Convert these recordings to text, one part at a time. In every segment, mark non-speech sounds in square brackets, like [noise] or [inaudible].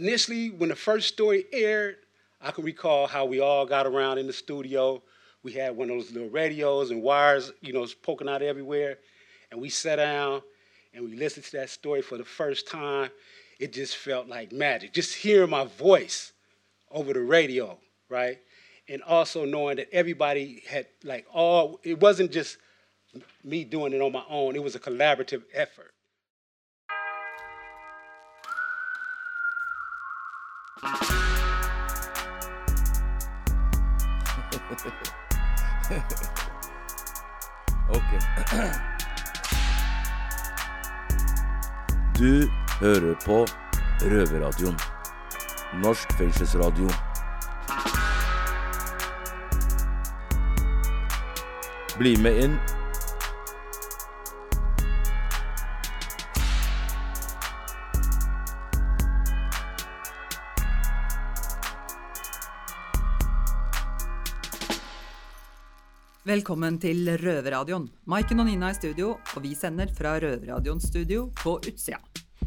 initially, when the first story aired, I can recall how we all got around in the studio. We had one of those little radios and wires, you know, poking out everywhere. And we sat down and we listened to that story for the first time. It just felt like magic. Just hearing my voice over the radio, right? And also knowing that everybody had, like, all, it wasn't just me doing it on my own, it was a collaborative effort. Du hører på Røverradioen. Norsk fengselsradio. Bli med inn. Velkommen til Røverradioen. Maiken og Nina i studio, og vi sender fra Røverradioens studio på utsida.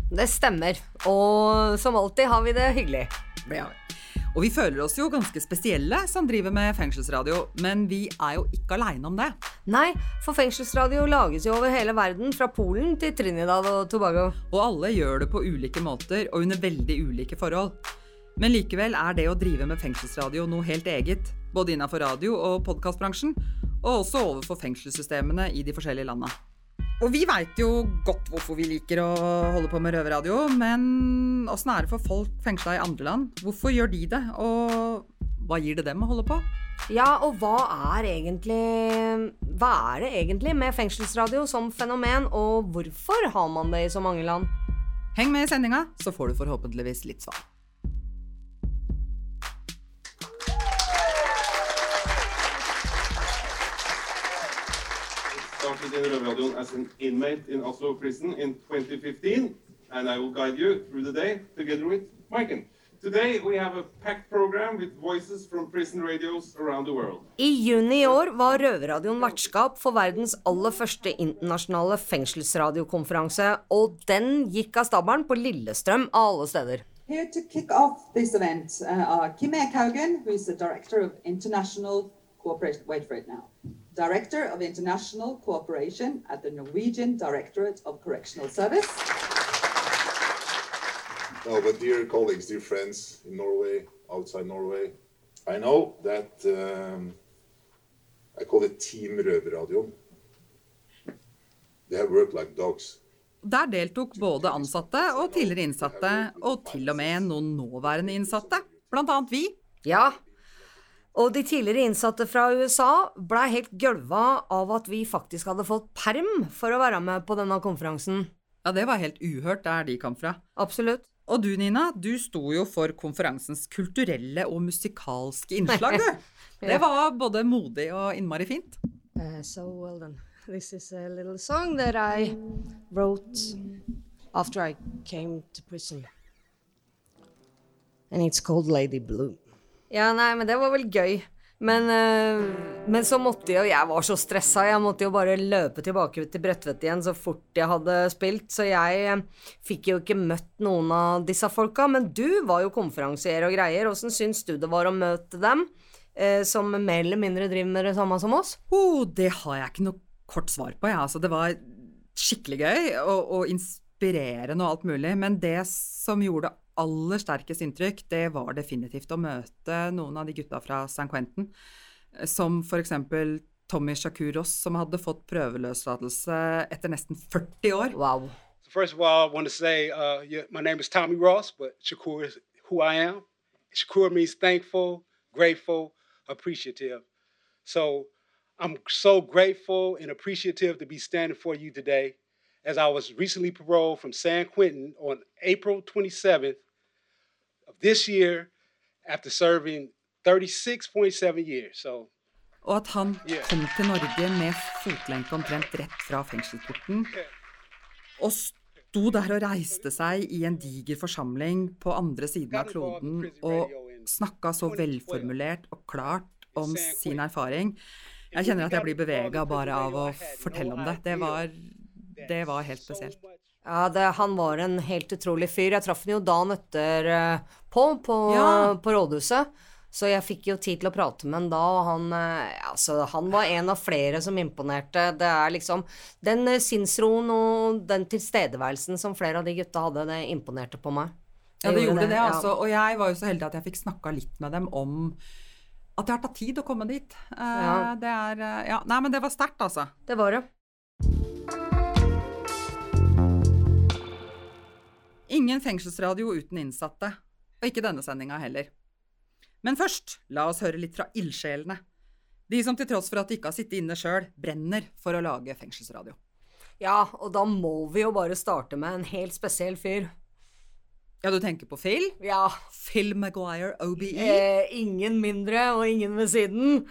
Det stemmer. Og som alltid har vi det hyggelig. Det har vi. Og vi føler oss jo ganske spesielle som driver med fengselsradio, men vi er jo ikke aleine om det. Nei, for fengselsradio lages jo over hele verden, fra Polen til Trinidad og Tobago. Og alle gjør det på ulike måter og under veldig ulike forhold. Men likevel er det å drive med fengselsradio noe helt eget, både innafor radio- og podkastbransjen, og også overfor fengselssystemene i de forskjellige landa. Og vi veit jo godt hvorfor vi liker å holde på med røverradio, men åssen er det for folk fengsla i andre land? Hvorfor gjør de det, og hva gir det dem å holde på? Ja, og hva er egentlig Hva er det egentlig med fengselsradio som fenomen, og hvorfor har man det i så mange land? Heng med i sendinga, så får du forhåpentligvis litt svar. Started in Røverradioen as an inmate in Oslo prison in 2015, and I will guide you through the day together with Maiken. I juni i år var Røverradioen vertskap for verdens aller første internasjonale fengselsradiokonferanse, og den gikk av stabelen på Lillestrøm av alle steder. Here to kick off this event uh, are Kim Erik Haugen, who is the Director of International Cooperation. Wait for it now. Director of International Cooperation at the Norwegian Directorate of Correctional Service. No, but dear colleagues, dear friends in Norway, outside Norway, I know that um, I call it Team Røverradioen. They have worked like dogs. Der deltok både ansatte og tidligere innsatte, og til og med noen nåværende innsatte, blant annet vi. Ja, og de tidligere innsatte fra USA blei helt gølva av at vi faktisk hadde fått perm for å være med på denne konferansen. Ja, det var helt uhørt der de kom fra. Absolutt. Og du, Nina, du sto jo for konferansens kulturelle og musikalske innslag, du. [laughs] Det var både modig og innmari fint. Uh, so well done. This is a little song that I wrote after I came to prison. And it's called Lady Blue. Ja, nei, men det var vel gøy. Men, eh, men så måtte jo Jeg var så stressa. Jeg måtte jo bare løpe tilbake til Bredtvet igjen så fort jeg hadde spilt. Så jeg eh, fikk jo ikke møtt noen av disse folka. Men du var jo konferansier og greier. Åssen syns du det var å møte dem? Eh, som mer eller mindre driver med det samme som oss? Oh, det har jeg ikke noe kort svar på, jeg. Ja. Altså, det var skikkelig gøy og, og inspirerende og alt mulig. Men det som gjorde aller sterkest inntrykk, det var definitivt å møte noen av de gutta fra San Quentin. Som for eksempel Tommy Shakur Ross, som hadde fått prøveløslatelse etter nesten 40 år. Wow. So first of all, I want to say uh, yeah, my name is Tommy Ross, but Shakur is who I am. Shakur means thankful, grateful, appreciative. So I'm so grateful and appreciative to be standing for you today as I was recently paroled from San Quentin on April 27th of this year after serving 36.7 years. So Og at han kom til Norge med fotlenke omtrent rett fra fengselsporten. Og sto der og reiste seg i en diger forsamling på andre siden av kloden og snakka så velformulert og klart om sin erfaring. Jeg kjenner at jeg blir bevega bare av å fortelle om det. Det var, det var helt spesielt. Ja, det, han var en helt utrolig fyr. Jeg traff ham jo dagen etter uh, på, på, Ja. på rådhuset. Så jeg fikk jo tid til å prate med ham da, og han, eh, altså, han var en av flere som imponerte. Det er liksom Den eh, sinnsroen og den tilstedeværelsen som flere av de gutta hadde, det imponerte på meg. Ja, det gjorde det, ja. altså. Og jeg var jo så heldig at jeg fikk snakka litt med dem om at det har tatt tid å komme dit. Eh, Ja. Det er eh, Ja, nei, men det var sterkt, altså. Det var det. Ingen fengselsradio uten innsatte. Og ikke denne sendinga heller. Men først, la oss høre litt fra ildsjelene. De som til tross for at de ikke har sittet inne sjøl, brenner for å lage fengselsradio. Ja, og da må vi jo bare starte med en helt spesiell fyr. Ja, du tenker på Phil? Ja, Phil Maguire, OBE? eh, ingen mindre og ingen ved siden.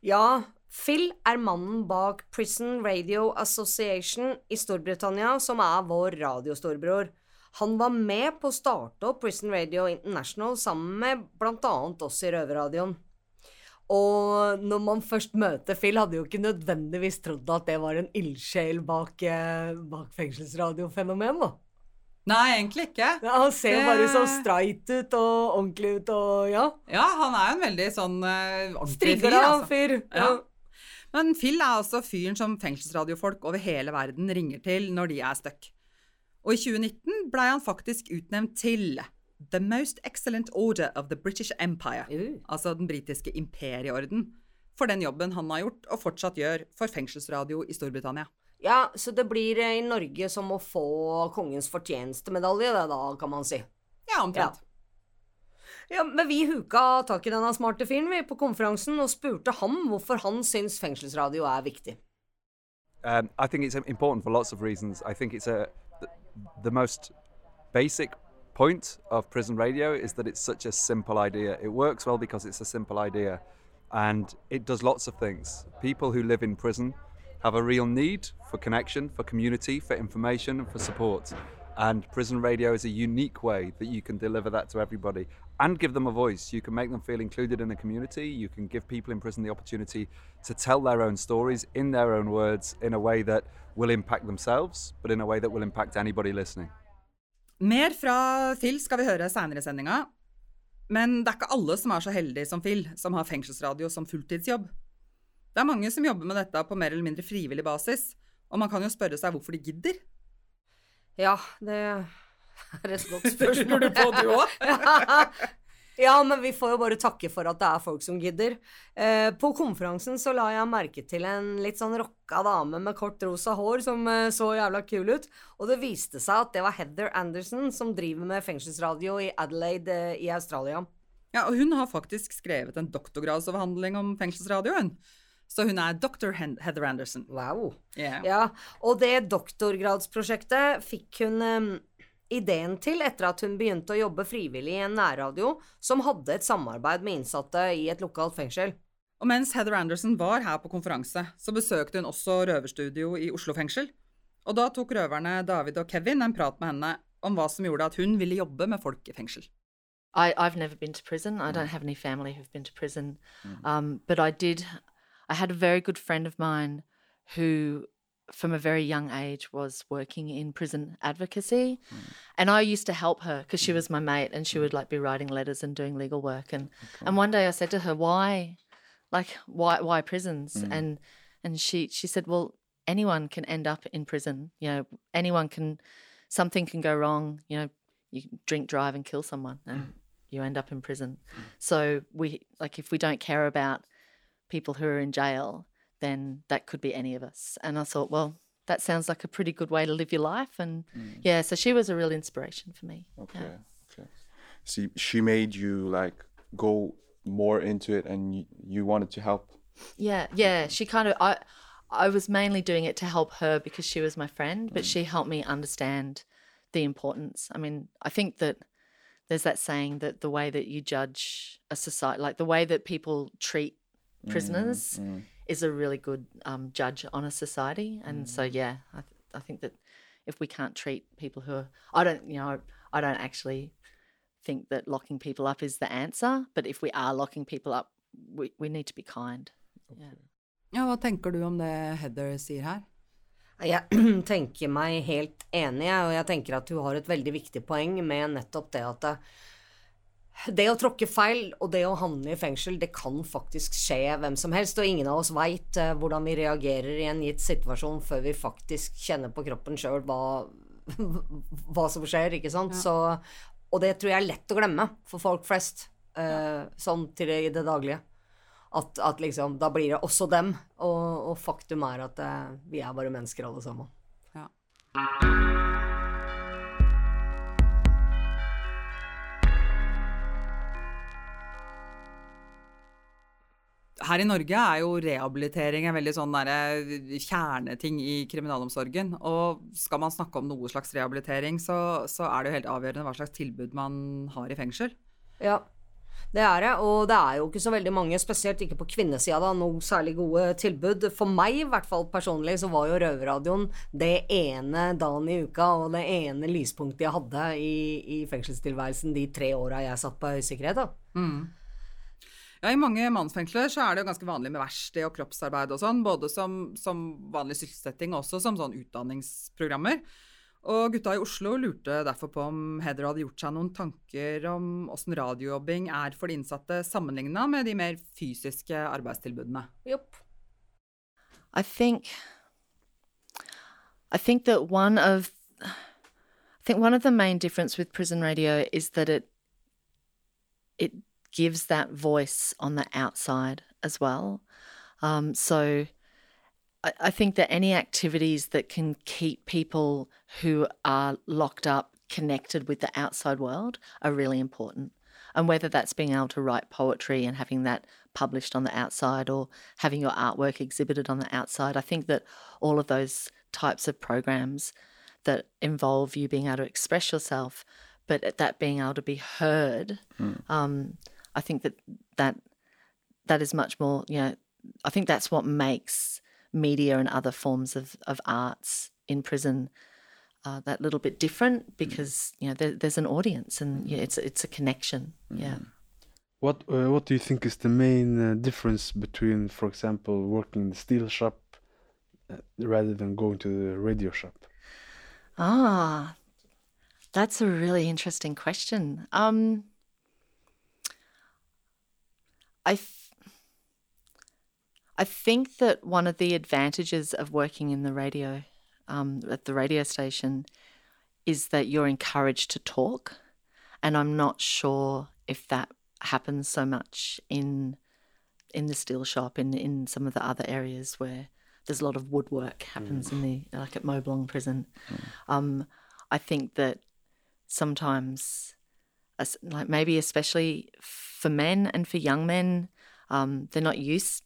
Ja, Phil er mannen bak Prison Radio Association i Storbritannia, som er vår radiostorbror. Han var med på å starte opp Prison Radio International sammen med annet oss i Røverradioen. Og når man først møter Phil, hadde jo ikke nødvendigvis trodd at det var en ildsjel bak, eh, bak fengselsradiofenomen, da. Nei, egentlig ikke. Ja, han ser jo Det- bare så streit ut og ordentlig ut og ja. Ja, han er jo en veldig sånn uh, ordentlig fyr, altså. fyr. Ja. Men Phil er altså fyren som fengselsradiofolk over hele verden ringer til når de er stuck. Og i 2019 blei han faktisk utnevnt til The Most Excellent Order of the British Empire, Uh. altså den britiske imperieorden, for den jobben han har gjort og fortsatt gjør for fengselsradio i Storbritannia. Ja, så det blir eh, i Norge som å få kongens fortjenestemedalje, det da, kan man si. Ja, omtrent. Ja, men vi huka tak i denne smarte fyren vi på konferansen og spurte ham hvorfor han syns fengselsradio er viktig. Um, I think it's important for lots of reasons. I think it's a the, most basic point of prison radio is that it's such a simple idea. It works well because it's a simple idea, and it does lots of things. People who live in prison have a real need for connection, for community, for information, and for support. And prison radio is a unique way that you can deliver that to everybody and give them a voice. You can make them feel included in a community. You can give people in prison the opportunity to tell their own stories in their own words in a way that will impact themselves, but in a way that will impact anybody listening. Mer fra Phil skal vi høre seinere i sendinga. Men det er ikke alle som er så heldige som Phil, som har fengselsradio som fulltidsjobb. Det er mange som jobber med dette på mer eller mindre frivillig basis, og man kan jo spørre seg hvorfor de gidder. Ja, det [laughs] er et godt [laughs] spørsmål. Lurer du på, du [laughs] òg? Ja, men vi får jo bare takke for at det er folk som gidder. Eh, på konferansen så la jeg merke til en litt sånn rocka dame med kort rosa hår som eh, så jævla kul ut. Og det viste seg at det var Heather Anderson som driver med fengselsradio i Adelaide eh, i Australia. Ja, og hun har faktisk skrevet en doktorgradsavhandling om fengselsradioen. Så hun er dr. Heather Anderson. Wow. Yeah. Ja, og det doktorgradsprosjektet fikk hun eh, ideen til etter at hun begynte å jobbe frivillig i en nærradio som hadde et samarbeid med innsatte i et lokalt fengsel. Og mens Heather Anderson var her på konferanse, så besøkte hun også røverstudio i Oslo fengsel. Og da tok røverne David og Kevin en prat med henne om hva som gjorde at hun ville jobbe med folk i fengsel. I, I've never been to prison. I don't have any family who've been to prison. Um, but I did, I had a very good friend of mine who, from a very young age, was working in prison advocacy. Hmm. And I used to help her because she hmm. was my mate and she hmm. would like be writing letters and doing legal work. And, and one day I said to her, why, like, why, why prisons? And, and she, she said, well, anyone can end up in prison. You know, anyone can, something can go wrong. You know, you drink, drive, and kill someone, and you end up in prison. So we like if we don't care about people who are in jail, then that could be any of us. And I thought, well, that sounds like a pretty good way to live your life. And mm. yeah, so she was a real inspiration for me. Okay. Yeah. Okay. See, she made you like go more into it, and you, you wanted to help. Yeah, yeah. She kind of I I was mainly doing it to help her because she was my friend, but mm. she helped me understand the importance. I mean, I think that there's that saying that the way that you judge a society, like the way that people treat mm, prisoners, is a really good um, judge on a society. And so, yeah, I, th- I think that if we can't treat people who are, I don't, you know, I don't actually think that locking people up is the answer. But if we are locking people up, we, we need to be kind. Yeah. Ja, Hva tenker du om det Heather sier her? Jeg [clears throat] tenker meg helt enig, og jeg tenker at hun har et veldig viktig poeng med nettopp det at det, å tråkke feil og det å havne i fengsel, det kan faktisk skje hvem som helst, og ingen av oss veit uh, hvordan vi reagerer i en gitt situasjon før vi faktisk kjenner på kroppen sjøl hva, [laughs] hva, som skjer, ikke sant. Ja. Så, og det tror jeg er lett å glemme for folk flest, uh, sånn til det, i det daglige. At, at, liksom, da blir det også dem, og, og faktum er at uh, vi er bare mennesker alle sammen. Ja. Her i Norge er jo rehabilitering en veldig sånn kjerneting i kriminalomsorgen. Og skal man snakke om noe slags rehabilitering, så, så, er det jo helt avgjørende hva slags tilbud man har i fengsel. Ja, det er det. Og det er jo ikke så veldig mange, spesielt ikke på kvinnesida, da, noe særlig gode tilbud. For meg, i hvert fall personlig, så var jo Røverradioen det ene dagen i uka og det ene lyspunktet jeg hadde i, i fengselstilværelsen de tre åra jeg satt på høysikkerhet. da. Mm. Ja, I mange mannsfengsler så er det jo ganske vanlig med verksted og kroppsarbeid og sånn, både som, som vanlig sysselsetting og også som sånn utdanningsprogrammer. Og gutta i Oslo lurte derfor på om Heather hadde gjort seg noen tanker om åssen radiojobbing er for de innsatte sammenligna med de mer fysiske arbeidstilbudene. Yep. I think I think that one of I think one of the main difference with prison radio is that it it gives that voice on the outside as well. Um, so I, I think that any activities that can keep people who are locked up connected with the outside world are really important. And whether that's being able to write poetry and having that published on the outside or having your artwork exhibited on the outside, I think that all of those types of programs that involve you being able to express yourself, but that being able to be heard, mm. um, I think that that that is much more, you know, I think that's what makes media and other forms of, of arts in prison uh, that little bit different mm. because you know there, there's an audience and yeah, it's it's a connection. Mm. Yeah. What uh, what do you think is the main uh, difference between, for example, working in the steel shop uh, rather than going to the radio shop? Ah, that's a really interesting question. Um, I, th- I think that one of the advantages of working in the radio, um, at the radio station, is that you're encouraged to talk, and I'm not sure if that happens so much in in the steel shop in in some of the other areas where there's a lot of woodwork happens mm. in the like at Moblong prison. Mm. Um, I think that sometimes, like maybe especially for men and for young men, um, they're not used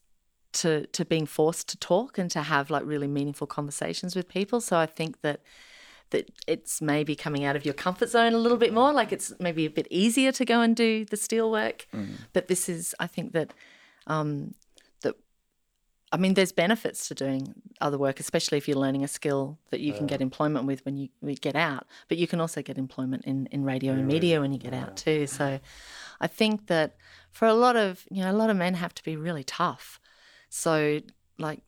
to to being forced to talk and to have like really meaningful conversations with people. So I think that that it's maybe coming out of your comfort zone a little bit more. Like it's maybe a bit easier to go and do the steel work. Mm. But this is, I think that um, that I mean, there's benefits to doing other work, especially if you're learning a skill that you can get employment with when you, when you get out. But you can also get employment in, in radio and media when you get out too. So I think that for a lot of you know a lot of men have to be really tough. So like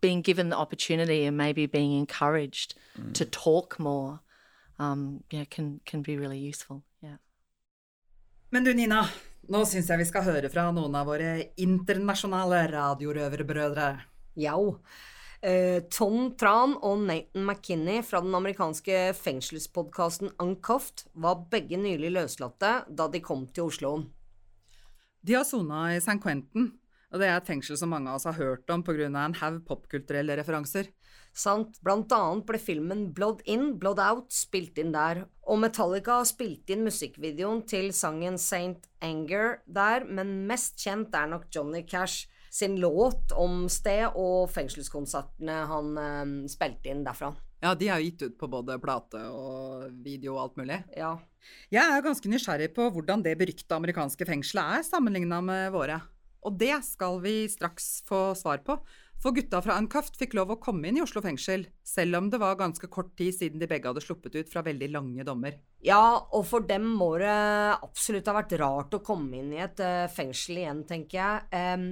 being given the opportunity and maybe being encouraged mm. to talk more, um, you know, can can be really useful. Yeah. Men du Nina, nå syns jeg vi skal høre fra noen av våre internasjonale radiorøverbrødre. Ja. Uh, Tom Tran og Nathan McKinney fra den amerikanske fengselspodkasten Uncuffed var begge nylig løslatte da de kom til Oslo. De har sona i St. Quentin, og det er et fengsel som mange av oss har hørt om pga. en haug popkulturelle referanser. Sant. Blant annet ble filmen Blood In, Blood Out spilt inn der, og Metallica har spilt inn musikkvideoen til sangen Saint Anger der, men mest kjent er nok Johnny Cash sin låt om sted og fengselskonsertene han eh, spilte inn derfra. Ja, de er jo gitt ut på både plate og video og alt mulig. Ja. Jeg er ganske nysgjerrig på hvordan det berykta amerikanske fengselet er sammenligna med våre. Og det skal vi straks få svar på. For gutta fra Uncuffed fikk lov å komme inn i Oslo fengsel, selv om det var ganske kort tid siden de begge hadde sluppet ut fra veldig lange dommer. Ja, og for dem må det absolutt ha vært rart å komme inn i et uh, fengsel igjen, tenker jeg. Um,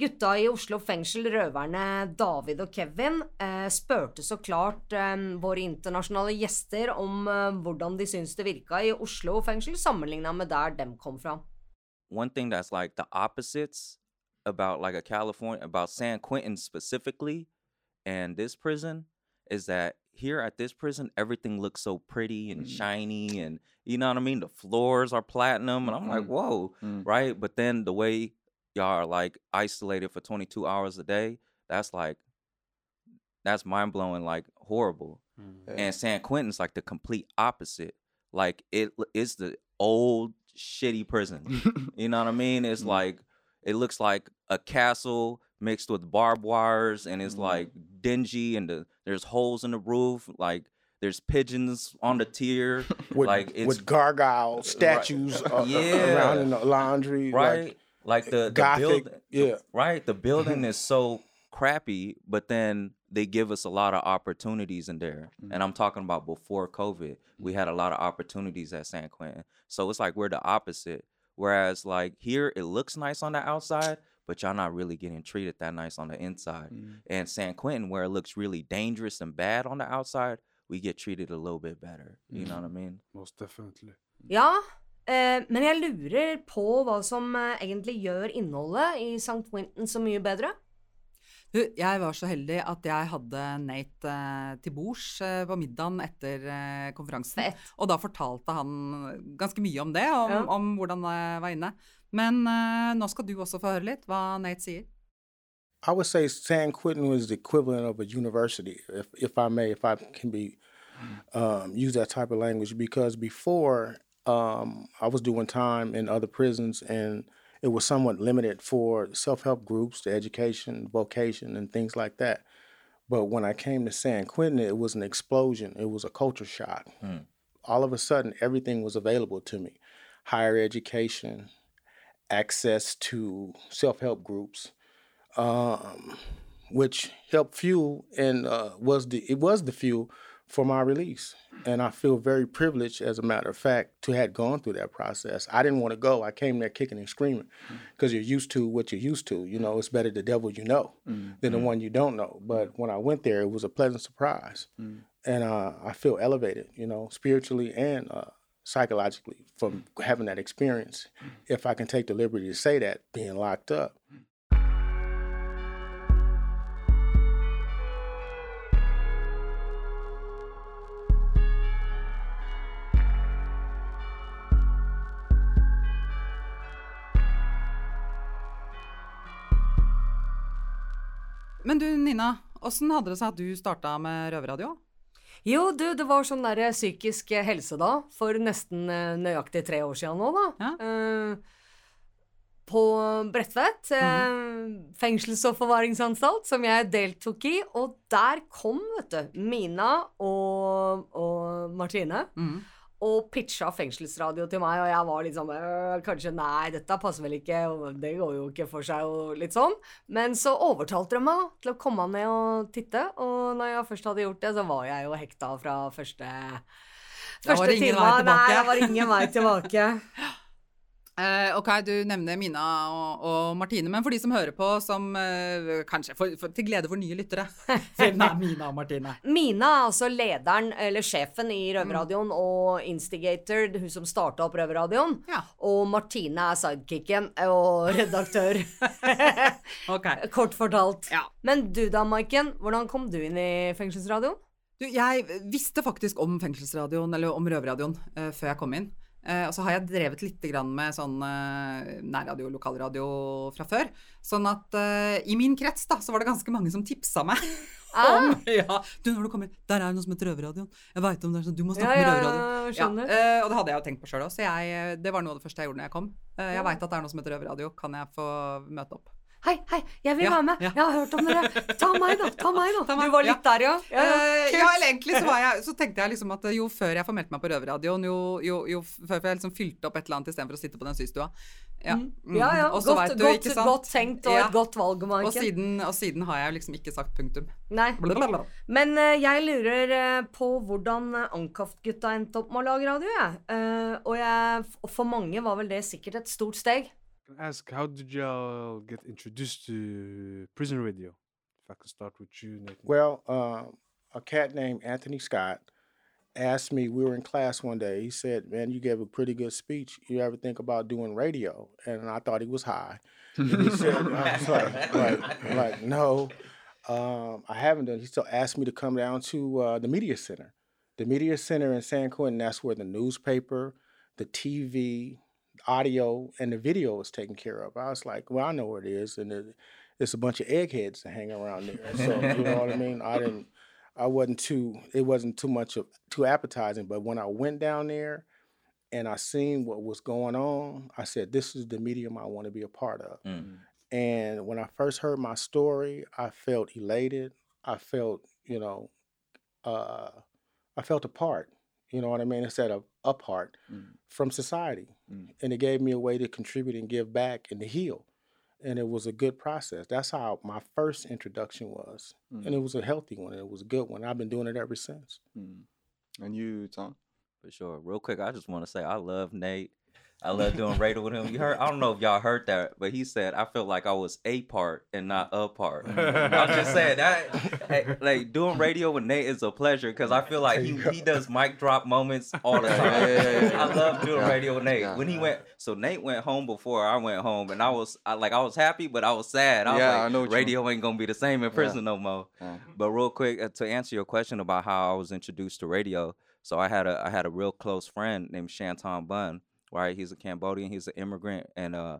Gutta i Oslo fengsel, røverne David og Kevin, uh, spurte så klart um, våre internasjonale gjester om uh, hvordan de syns det virka i Oslo fengsel, sammenligna med der dem kom fra. one thing that's like the opposites about like a California about San Quentin specifically and this prison is that here at this prison everything looks so pretty and mm. shiny and you know what I mean? The floors are platinum and I'm like whoa mm. right? But then the way y'all are like isolated for 22 hours a day that's like that's mind blowing like horrible. Mm-hmm. And San Quentin's like the complete opposite. Like it's the old shitty prison. [laughs] You know what I mean? It's mm. like it looks like a castle mixed with barbed wires, and it's mm-hmm. like dingy, and the, there's holes in the roof. Like there's pigeons on the tier. [laughs] with, like it's with gargoyle uh, statues [laughs] uh, uh, yeah. around in the laundry, right? Like, Like, the, the Gothic, building, yeah. right. The building is [laughs] so crappy, but then they give us a lot of opportunities in there. Mm-hmm. And I'm talking about before COVID, we mm-hmm. had a lot of opportunities at San Quentin. So it's like we're the opposite. Whereas like here, it looks nice on the outside, but y'all not really getting treated that nice on the inside. And San Quentin, where it looks really dangerous and bad on the outside, we get treated a little bit better. You know what I mean? Most definitely. Ja, eh, men jeg lurer på hva som eh, egentlig gjør innholdet i St. Quentin så mye bedre. Du, jeg var så heldig at jeg hadde Nate eh, til bords eh, på middagen etter eh, konferansen. Og da fortalte han ganske mye om det, om, Ja. om hvordan det var inne. Men nå skal du også få høre litt hva Nate sier. I would say San Quentin was the equivalent of a university, if if I may, if I can be um, use that type of language, because before um, I was doing time in other prisons, and it was somewhat limited for self help groups, the education, vocation, and things like that. But when I came to San Quentin, it was an explosion. It was a culture shock. All of a sudden, everything was available to me: higher education, access to self help groups um, which helped fuel and uh, was the it was the fuel for my release. And I feel very privileged, as a matter of fact, to have gone through that process. I didn't want to go. I came there kicking and screaming mm. because you're used to what you're used to. You know, it's better the devil you know mm, than the mm. one you don't know. But when I went there, it was a pleasant surprise, and uh, I feel elevated. You know, spiritually and uh, psychologically from having that experience. If I can take the liberty to say that, being locked up. Men du Nina, åssen hadde det seg at du starta med røverradio? Jo, du, det var sånn der psykisk helse da, for nesten eh, nøyaktig tre år siden nå, da. Eh, på Bredtvet, eh, fengsels- og forvaringsanstalt, som jeg deltok i. Og der kom, vet du, Mina og, og Martine. Og pitcha fengselsradio til meg, og jeg var litt sånn «Øh, Kanskje nei, dette passer vel ikke, det går jo ikke for seg, og litt sånn. Men så overtalte de meg da, til å komme ned og titte, og når jeg først hadde gjort det, så var jeg jo hekta fra første Første time. Nei, det var ingen vei tilbake. [laughs] Eh, ok, du nevner Mina og, og Martine, men for de som hører på, som eh, kanskje for, for, til glede for nye lyttere [laughs] Hvem er Mina og Martine? Mina er altså lederen, eller sjefen i Røverradioen, og instigator, hun som starta opp Røverradioen. Og Martine er sidekicken og redaktør. [laughs] [laughs] Kort fortalt. Men du da, Maiken, hvordan kom du inn i fengselsradioen? Du, jeg visste faktisk om fengselsradioen, eller om røverradioen, eh, før jeg kom inn. Eh, og så har jeg drevet litt med sånn eh, nærradio lokalradio fra før. Sånn at uh, i min krets da, så var det ganske mange som tipsa meg. [laughs] Om, ja, du, når du kommer, Der er det noe som heter Røverradioen. Jeg vet om det er sånn, Du må snakke Ja, med Røverradioen. Ja, uh, og det hadde jeg jo tenkt på sjøl òg, så jeg, det var noe av det første jeg gjorde når jeg kom. Jeg veit at det er noe som heter Røverradio. Kan jeg få møte opp? Hei, hei, jeg vil Ja, være med. ja. Jeg har hørt om dere. Ta meg, da. Ta meg, da. meg, Du var litt ja. der, ja. Ja, ja. Eh, ja, eller egentlig så, var jeg, så tenkte jeg liksom at jo før jeg formelte meg på Røverradioen, jo, jo, jo før jeg liksom fylte opp et eller annet istedenfor å sitte på den systua. Ja, Mm. Mm. Ja, ja. Også Godt- du, godt- godt tenkt og et godt valg, Maiken. Og siden, og siden har jeg liksom ikke sagt punktum. Nei. Blablabla. Men uh, jeg lurer uh, på hvordan uh, Ankaft-gutta endte opp med å lage radio, jeg. Eh, og jeg, og for mange var vel det sikkert et stort steg. Can I ask how did y'all get introduced to prison radio? If I could start with you, Nathan. Well, um, a cat named Anthony Scott asked me. We were in class one day. He said, "Man, you gave a pretty good speech. You ever think about doing radio?" And I thought he was high. And he said, "I was like, [laughs] like, like, no, um, I haven't done." He still asked me to come down to uh, the media center. The media center in San Quentin. That's where the newspaper, the TV, audio, and the video was taken care of. I was like, "Well, I know where it is," and it, it's a bunch of eggheads that hang around there. So you know what I mean. I didn't. I wasn't too. It wasn't too much of too appetizing. But when I went down there, and I seen what was going on, I said, "This is the medium I want to be a part of." Mm. And when I first heard my story, I felt elated. I felt, you know, uh, I felt apart. You know what I mean? Instead of apart Mm. from society, Mm. and it gave me a way to contribute and give back and to heal. And it was a good process. That's how my first introduction was, and Mm. it was a healthy one. And it was a good one. I've been doing it ever since. Mm. And you, Tom? For sure. Real quick, I just want to say I love Nate. I love doing radio with him. You heard? I don't know if y'all heard that, but he said I felt like I was a part and not a part. I'm just [laughs] saying that, hey, like doing radio with Nate is a pleasure because I feel like he, he does mic drop moments [laughs] all the time. Yeah, yeah, yeah, yeah. I love doing radio with Nate. When he went, so Nate went home before I went home, and I was I, like I was happy, but I was sad. I was Yeah, like, I know what you radio ain't gonna be the same in Yeah. prison no more. Yeah. But real quick, uh, to answer your question about how I was introduced to radio, so I had a I had a real close friend named Shanton Bun. Right, he's a Cambodian. He's an immigrant, and uh,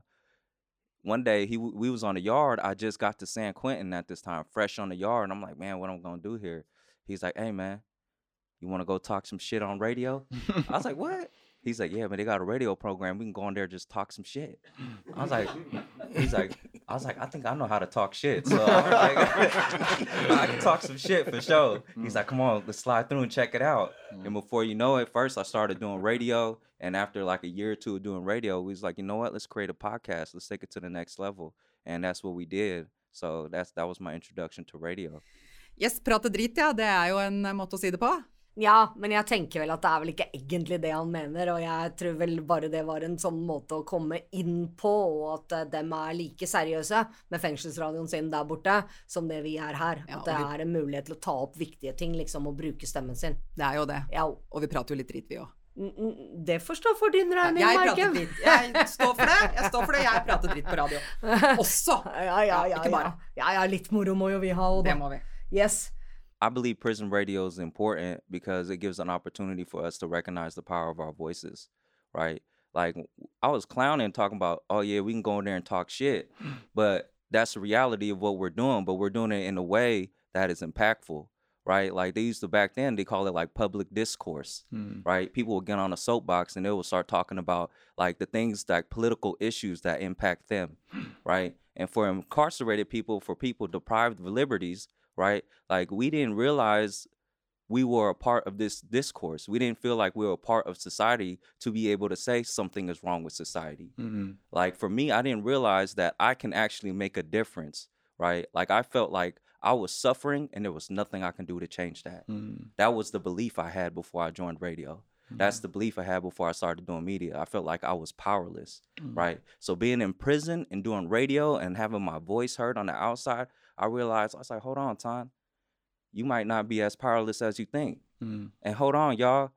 one day he we was on the yard. I just got to San Quentin at this time, fresh on the yard, and I'm like, man, what I'm gonna do here? He's like, hey man, you want to go talk some shit on radio? I was like, what? He's like, yeah, but they got a radio program. We can go on there and just talk some shit. [laughs] I was like, he's like, I was like, I think I know how to talk shit. So I was like, I can talk some shit for sure. He's like, come on, let's slide through and check it out. And before you know it, first I started doing radio. And after like a year or two of doing radio, we was like, you know what? Let's create a podcast. Let's take it to the next level. And that's what we did. So that's that was my introduction to radio. Yes, prate drit, ja. Det er jo en eh, måte å si det på. Ja, men jeg tenker vel at det er vel ikke egentlig det han mener, og jeg tror vel bare det var en sånn måte å komme inn på, og at eh, dem er like seriøse med fengselsradioen sin der borte som det vi er her. Ja, at det vi- er en mulighet til å ta opp viktige ting, liksom, og bruke stemmen sin. Det er jo det. Ja. Og vi prater jo litt dritt, vi òg. Det får stå for din regning, Jeg prater Marken. Jeg står for det. Jeg står for det. Jeg prater dritt på radio. [laughs] Også. Ja, ja, ja. ikke bare. Ja, ja, litt moro må jo vi ha òg, Det må vi. Yes. I believe prison radio is important because it gives an opportunity for us to recognize the power of our voices, right? Like I was clowning talking about, oh yeah, we can go in there and talk shit, [clears throat] but that's the reality of what we're doing. But we're doing it in a way that is impactful, right? Like they used to back then, they call it like public discourse, Mm. right? People would get on a soapbox and they would start talking about like the things like political issues that impact them, [clears throat] right? And for incarcerated people, for people deprived of liberties, right? Like we didn't realize we were a part of this discourse. We didn't feel like we were a part of society to be able to say something is wrong with society. Mm. Like for me, I didn't realize that I can actually make a difference, right? Like I felt like I was suffering and there was nothing I can do to change that. Mm. That was the belief I had before I joined radio. That's the belief I had before I started doing media. I felt like I was powerless, Mm. right? So being in prison and doing radio and having my voice heard on the outside, I realized I was like, hold on, Ton, you might not be as powerless as you think. Mm. And hold on, y'all.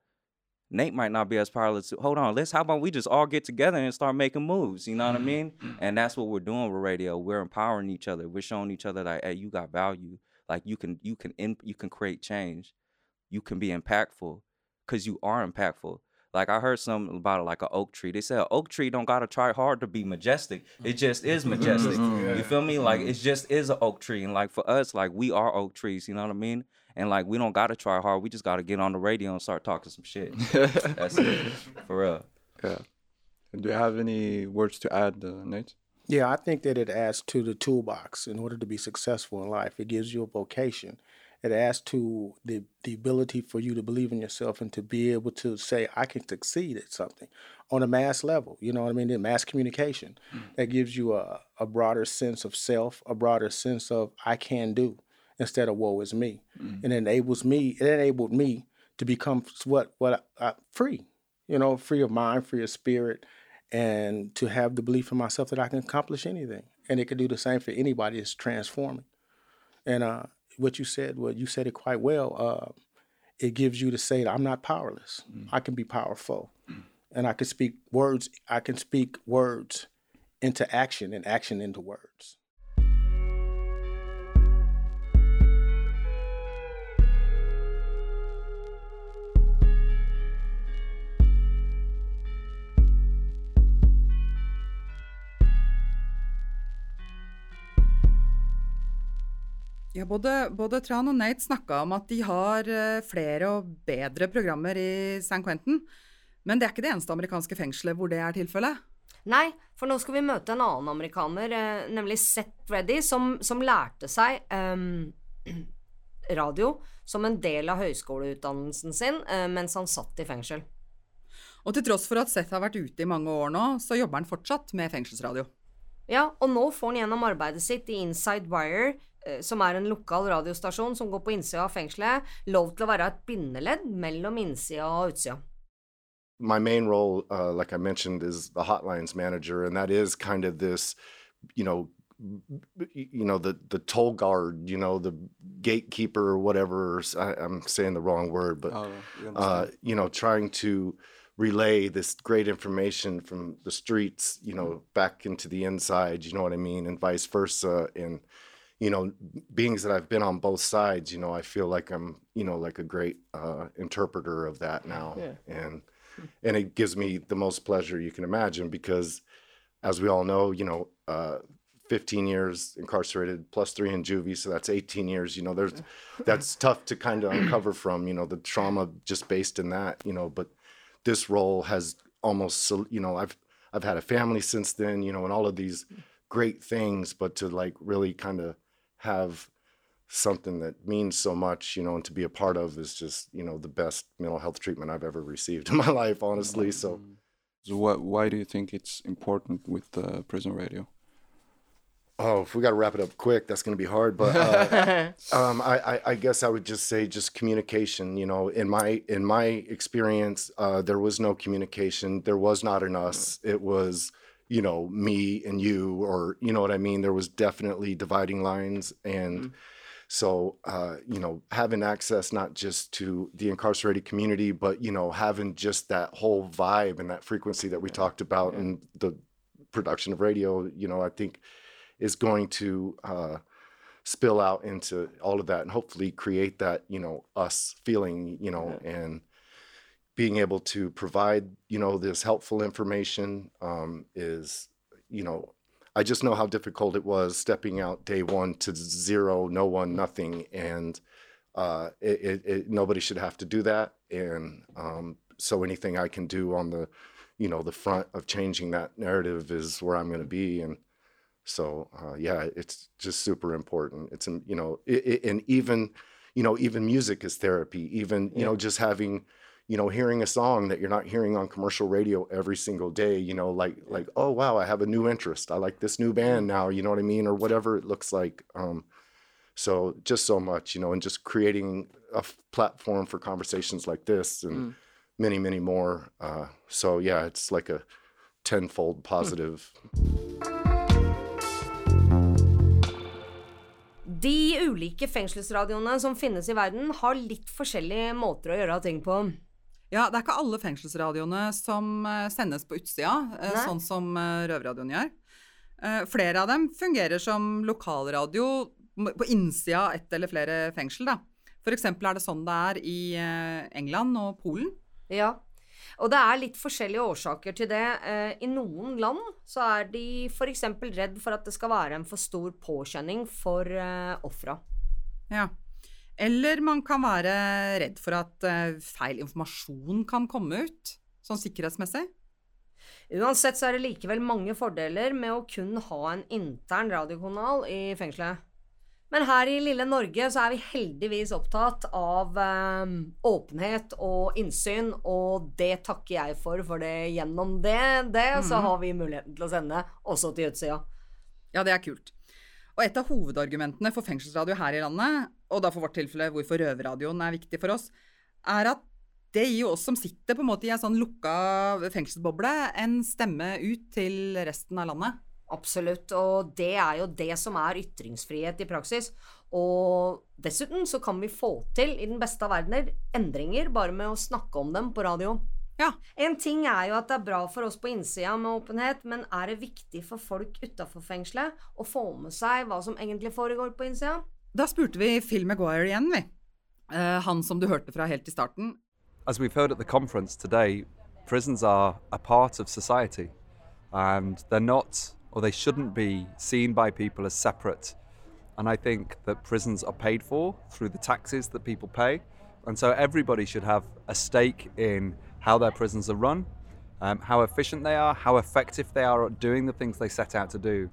Nate might not be as powerless. Hold on, let's how about we just all get together and start making moves? You know what I mean? And that's what we're doing with radio. We're empowering each other. We're showing each other that hey, you got value. Like you can you can in, you can create change. You can be impactful because you are impactful. Like I heard something about it, like an oak tree. They said an oak tree don't gotta try hard to be majestic. It just is majestic. Mhm. You feel me? Like Mhm. it just is an oak tree. And like for us, like we are oak trees. You know what I mean? And like we don't gotta try hard. We just gotta get on the radio and start talking some shit. [laughs] That's it. For real. Yeah. Do you have any words to add, uh, Nate? Yeah, I think that it adds to the toolbox in order to be successful in life. It gives you a vocation. It adds to the the ability for you to believe in yourself and to be able to say, I can succeed at something on a mass level. You know what I mean? The mass communication. That gives you a, a broader sense of self, a broader sense of I can do instead of woe is me. And it enables me, it enabled me to become what what I, free, you know, free of mind, free of spirit, and to have the belief in myself that I can accomplish anything, and it can do the same for anybody It's transforming. And uh, what you said, well, you said it quite well. Uh, it gives you to say that I'm not powerless. I can be powerful, and I can speak words. I can speak words into action and action into words. Ja, både, både Tran og Nate snakka om at de har eh, flere og bedre programmer i San Quentin. Men det er ikke det eneste amerikanske fengselet hvor det er tilfellet. Nei, for nå skal vi møte en annen amerikaner, eh, nemlig Seth Reddy, som, som lærte seg um, [clears throat] radio som en del av høyskoleutdannelsen sin eh, mens han satt i fengsel. Og til tross for at Seth har vært ute i mange år nå, så jobber han fortsatt med fengselsradio. Ja, og nå får han gjennom arbeidet sitt i Inside Wire, som er en lokal radiostasjon som går på innsida av fengselet, lov til å være et bindeledd mellom innsida og utsida. my main role, uh, like I mentioned, is the hotlines manager, and that is kind of this, you know, you know the the toll guard, you know, the gatekeeper or whatever. I, am saying the wrong word, but Oh, we uh, you know, trying to relay this great information from the streets, you know, back into the inside. You know what I mean, and vice versa, and you know, beings that I've been on both sides, you know, I feel like I'm, you know, like a great uh, interpreter of that now, Yeah. and and it gives me the most pleasure you can imagine because, as we all know, you know, uh, 15 years incarcerated plus three in juvie, so that's 18 years. You know, there's that's [laughs] tough to kind of uncover from. You know, the trauma just based in that. You know, but this role has almost, you know, I've I've had a family since then. You know, and all of these great things, but to like really kind of have something that means so much, you know, and to be a part of is just, you know, the best mental health treatment I've ever received [laughs] in my life, honestly. So, So why why do you think it's important with uh, prison radio? oh, if we got to wrap it up quick, that's going to be hard. But uh, [laughs] um, I, I, I guess I would just say just communication. You know, in my in my experience, uh, there was no communication. There was not an us. It was you know me and you, or you know what I mean. There was definitely dividing lines and. So, uh, you know, having access not just to the incarcerated community, but, you know, having just that whole vibe and that frequency that we talked about in the production of radio, you know, I think is going to uh, spill out into all of that and hopefully create that, you know, us feeling, you know, and being able to provide, you know, this helpful information um, is, you know, I just know how difficult it was stepping out day one to zero, no one, nothing, and uh, it, it, it, nobody should have to do that. And um, so anything I can do on the, you know, the front of changing that narrative is where I'm going to be. And so uh, yeah, it's just super important. It's um, you know, it, it, and even, you know, even music is therapy. Even you know, just having you know hearing a song that you're not hearing on commercial radio every single day you know like like oh wow i have a new interest. I like this new band now you know what i mean or whatever it looks like um so just so much you know and just creating a f- platform for conversations like this and Mm. many many more uh so yeah it's like a tenfold positive. De ulike fengselsradioene som finnes i verden, har litt forskjellige måter å gjøre ting på. Ja, det er ikke alle fengselsradioene som eh, sendes på utsida, eh, Nei. sånn som eh, Røverradioen gjør. Flere av dem fungerer som lokalradio på innsida av ett eller flere fengsel. Da. Eksempel er det sånn det er i England og Polen. Ja, og det er litt forskjellige årsaker til det. I noen land så er de f.eks. redd for at det skal være en for stor påkjenning for ofra. Ja. Eller man kan være redd for at eh, feil informasjon kan komme ut, sånn sikkerhetsmessig. Uansett så er det likevel mange fordeler med å kun ha en intern radiokanal i fengselet. Men her i lille Norge så er vi heldigvis opptatt av eh, åpenhet og innsyn, og det takker jeg for, for det gjennom det, det så Mhm. har vi muligheten til å sende også til utsida. Ja, det er kult. Og et av hovedargumentene for fengselsradio her i landet, og da for vårt tilfelle hvorfor røverradioen er viktig for oss, er at det gir oss som sitter på en måte i en sånn lukka fengselsboble, en stemme ut til resten av landet. Absolutt, og det er jo det som er ytringsfrihet i praksis. Og dessuten så kan vi få til, i den beste av verdener, endringer bare med å snakke om dem på radio. Ja. En ting er jo at det er bra for oss på innsida med åpenhet, men er det viktig for folk utafor fengselet å få med seg hva som egentlig foregår på innsida? Da spurte vi Phil Maguire igjen, vi. Eh, han som du hørte fra helt i starten. As we've heard at the conference today, prisons are a part of society and they're not, or they shouldn't be, seen by people as separate. And I think that prisons are paid for through the taxes that people pay. And so everybody should have a stake in how their prisons are run, um, how efficient they are, how effective they are at doing the things they set out to do.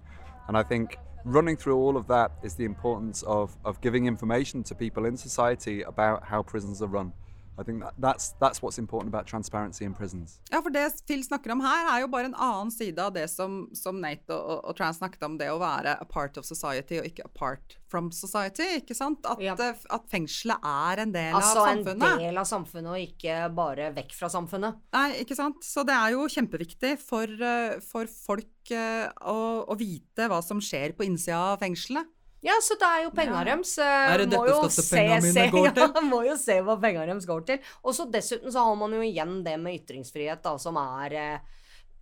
And I think running through all of that is the importance of, of giving information to people in society about how prisons are run. I think that, that's, that's what's important about transparency in prisons. Ja, for det Phil snakker om her, er jo bare en annen side av det som, som Nate og, og, Trans snakket om, det å være a part of society og ikke apart from society. ikke sant? At, ja. at fengselet er en del Altså av en del av samfunnet, og ikke bare vekk fra samfunnet. Nei, ikke sant. Så det er jo kjempeviktig for, eh, for folk eh, å, å vite hva som skjer på innsida av fengselet. Ja, så det er jo penga Ja. deres. Er det må dette jo skattepengene se- mine se- går [laughs] til? Må jo se hva penga deres går til. Og så dessuten så har man jo igjen det med ytringsfrihet, da, som er eh,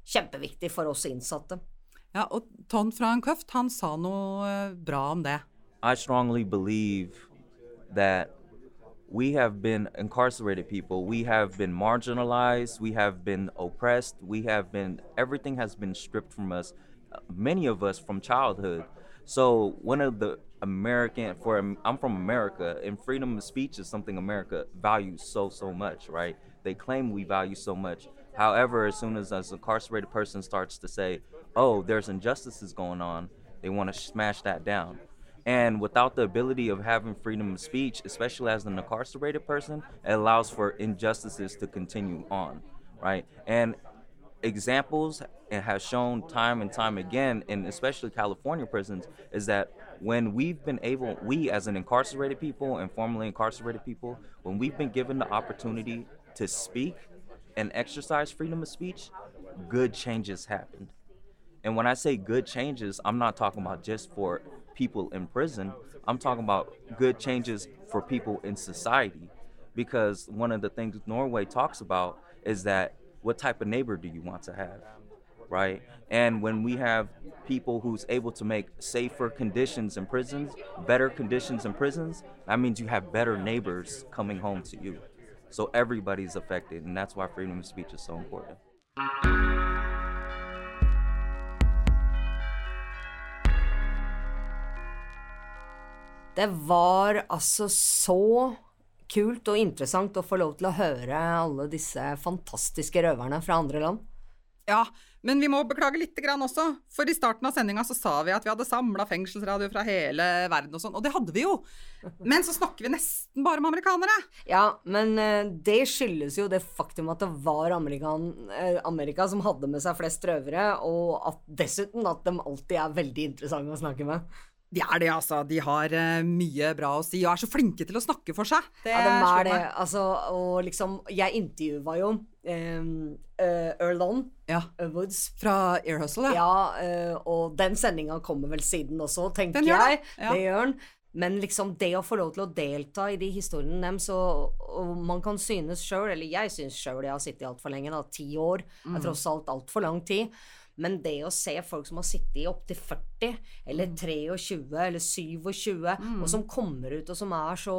kjempeviktig for oss innsatte. Ja, og Ton fra en Køft, han sa noe eh, bra om det. I strongly believe that we have been incarcerated people. We have been marginalized. We have been oppressed. We have been, everything has been stripped from us, many of us from childhood. So, one of the American, for I'm from America, and freedom of speech is something America values so, so much, right? They claim we value so much. However, as soon as an incarcerated person starts to say, oh, there's injustices going on, they want to smash that down. And without the ability of having freedom of speech, especially as an incarcerated person, it allows for injustices to continue on, right? And examples and have shown time and time again, in especially California prisons, is that when we've been able, we as an incarcerated people and formerly incarcerated people, when we've been given the opportunity to speak and exercise freedom of speech, good changes happened. And when I say good changes, I'm not talking about just for people in prison. I'm talking about good changes for people in society. Because one of the things Norway talks about is that what type of neighbor do you want to have? Right? And when we have people who's able to make safer conditions in prisons, better conditions in prisons, that means you have better neighbors coming home to you. So everybody's affected, and that's why freedom of speech is so important. Det var altså så kult og interessant å få lov til å høre alle disse fantastiske røverne fra andre land. Ja, men vi må beklage lite grann også, for i starten av sendinga så sa vi at vi hadde samla fengselsradio fra hele verden og sånn, og det hadde vi jo. Men så snakker vi nesten bare med amerikanere. Ja, men eh, det skyldes jo det faktum at det var Amerikan, eh, Amerika som hadde med seg flest røvere, og at dessuten at de alltid er veldig interessante å snakke med. De er det, altså. De har uh, mye bra å si, og er så flinke til å snakke for seg. Det ja, de er det. Altså, og liksom Jeg intervjua jo um, Earl On Ja. Woods. Fra Air Hustle, ja. eh, og den sendinga kommer vel siden også, tenker Den jeg. det, ja. Det gjør den. Men liksom det å få lov til å delta i de historiene deres, og, og man kan synes sjøl, eller jeg syns sjøl jeg har sittet altfor lenge, da, ti år, Mm. er tross alt altfor lang tid. Men det å se folk som har sittet i opptil 40, eller 23, eller 27, Mm. og som kommer ut, og som er så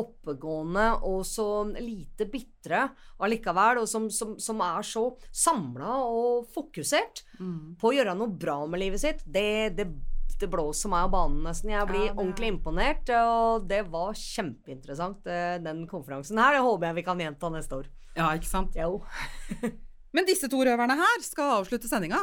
oppegående og så lite bitre allikevel, og som, som, som er så samla og fokusert Mm. på å gjøre noe bra med livet sitt, det, det, det blåser meg av banen nesten. Jeg blir Ja, ordentlig imponert, og det var kjempeinteressant, eh, den konferansen her. Det håper jeg vi kan gjenta neste år. Ja, ikke sant? Jo. [laughs] Men disse to røverne her skal avslutte sendinga.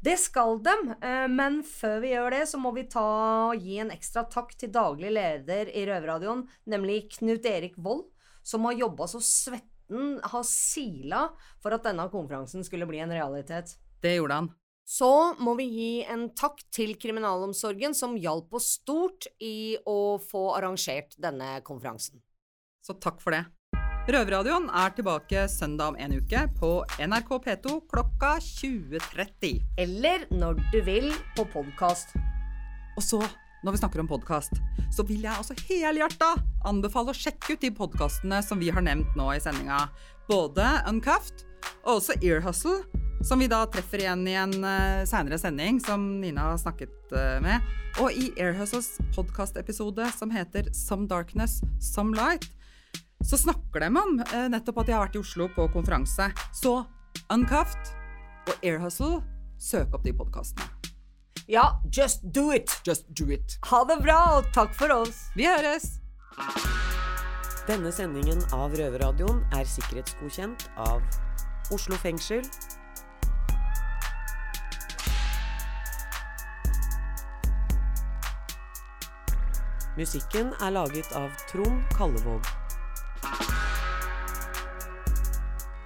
Det skal dem, eh, men før vi gjør det, så må vi ta, gi en ekstra takk til daglig leder i Røverradioen, nemlig Knut Erik Vold, som har jobba så svetten har sila for at denne konferansen skulle bli en realitet. Det gjorde han. Så må vi gi en takk til kriminalomsorgen, som hjalp oss stort i å få arrangert denne konferansen. Så takk for det. Røverradioen er tilbake søndag om en uke på NRK P2 klokka 20.30. Eller når du vil på podkast. Og så, når vi snakker om podkast, så vil jeg også helhjerta anbefale å sjekke ut de podkastene som vi har nevnt nå i sendinga. Både Uncuffed og også Ear Hustle, som vi da treffer igjen i en uh, seinere sending, som Nina har snakket uh, med. Og i Ear Hustles podkastepisode som heter Some Darkness, Some Light, så snakker de om eh, nettopp at de har vært i Oslo på konferanse. Så Uncuffed og Air Hustle, søk opp de podkastene. Ja, just do it! Just do it. Ha det bra, og takk for oss. Vi høres! Denne sendingen av Røverradioen er sikkerhetsgodkjent av Oslo fengsel. Musikken er laget av Trond Kallevåg.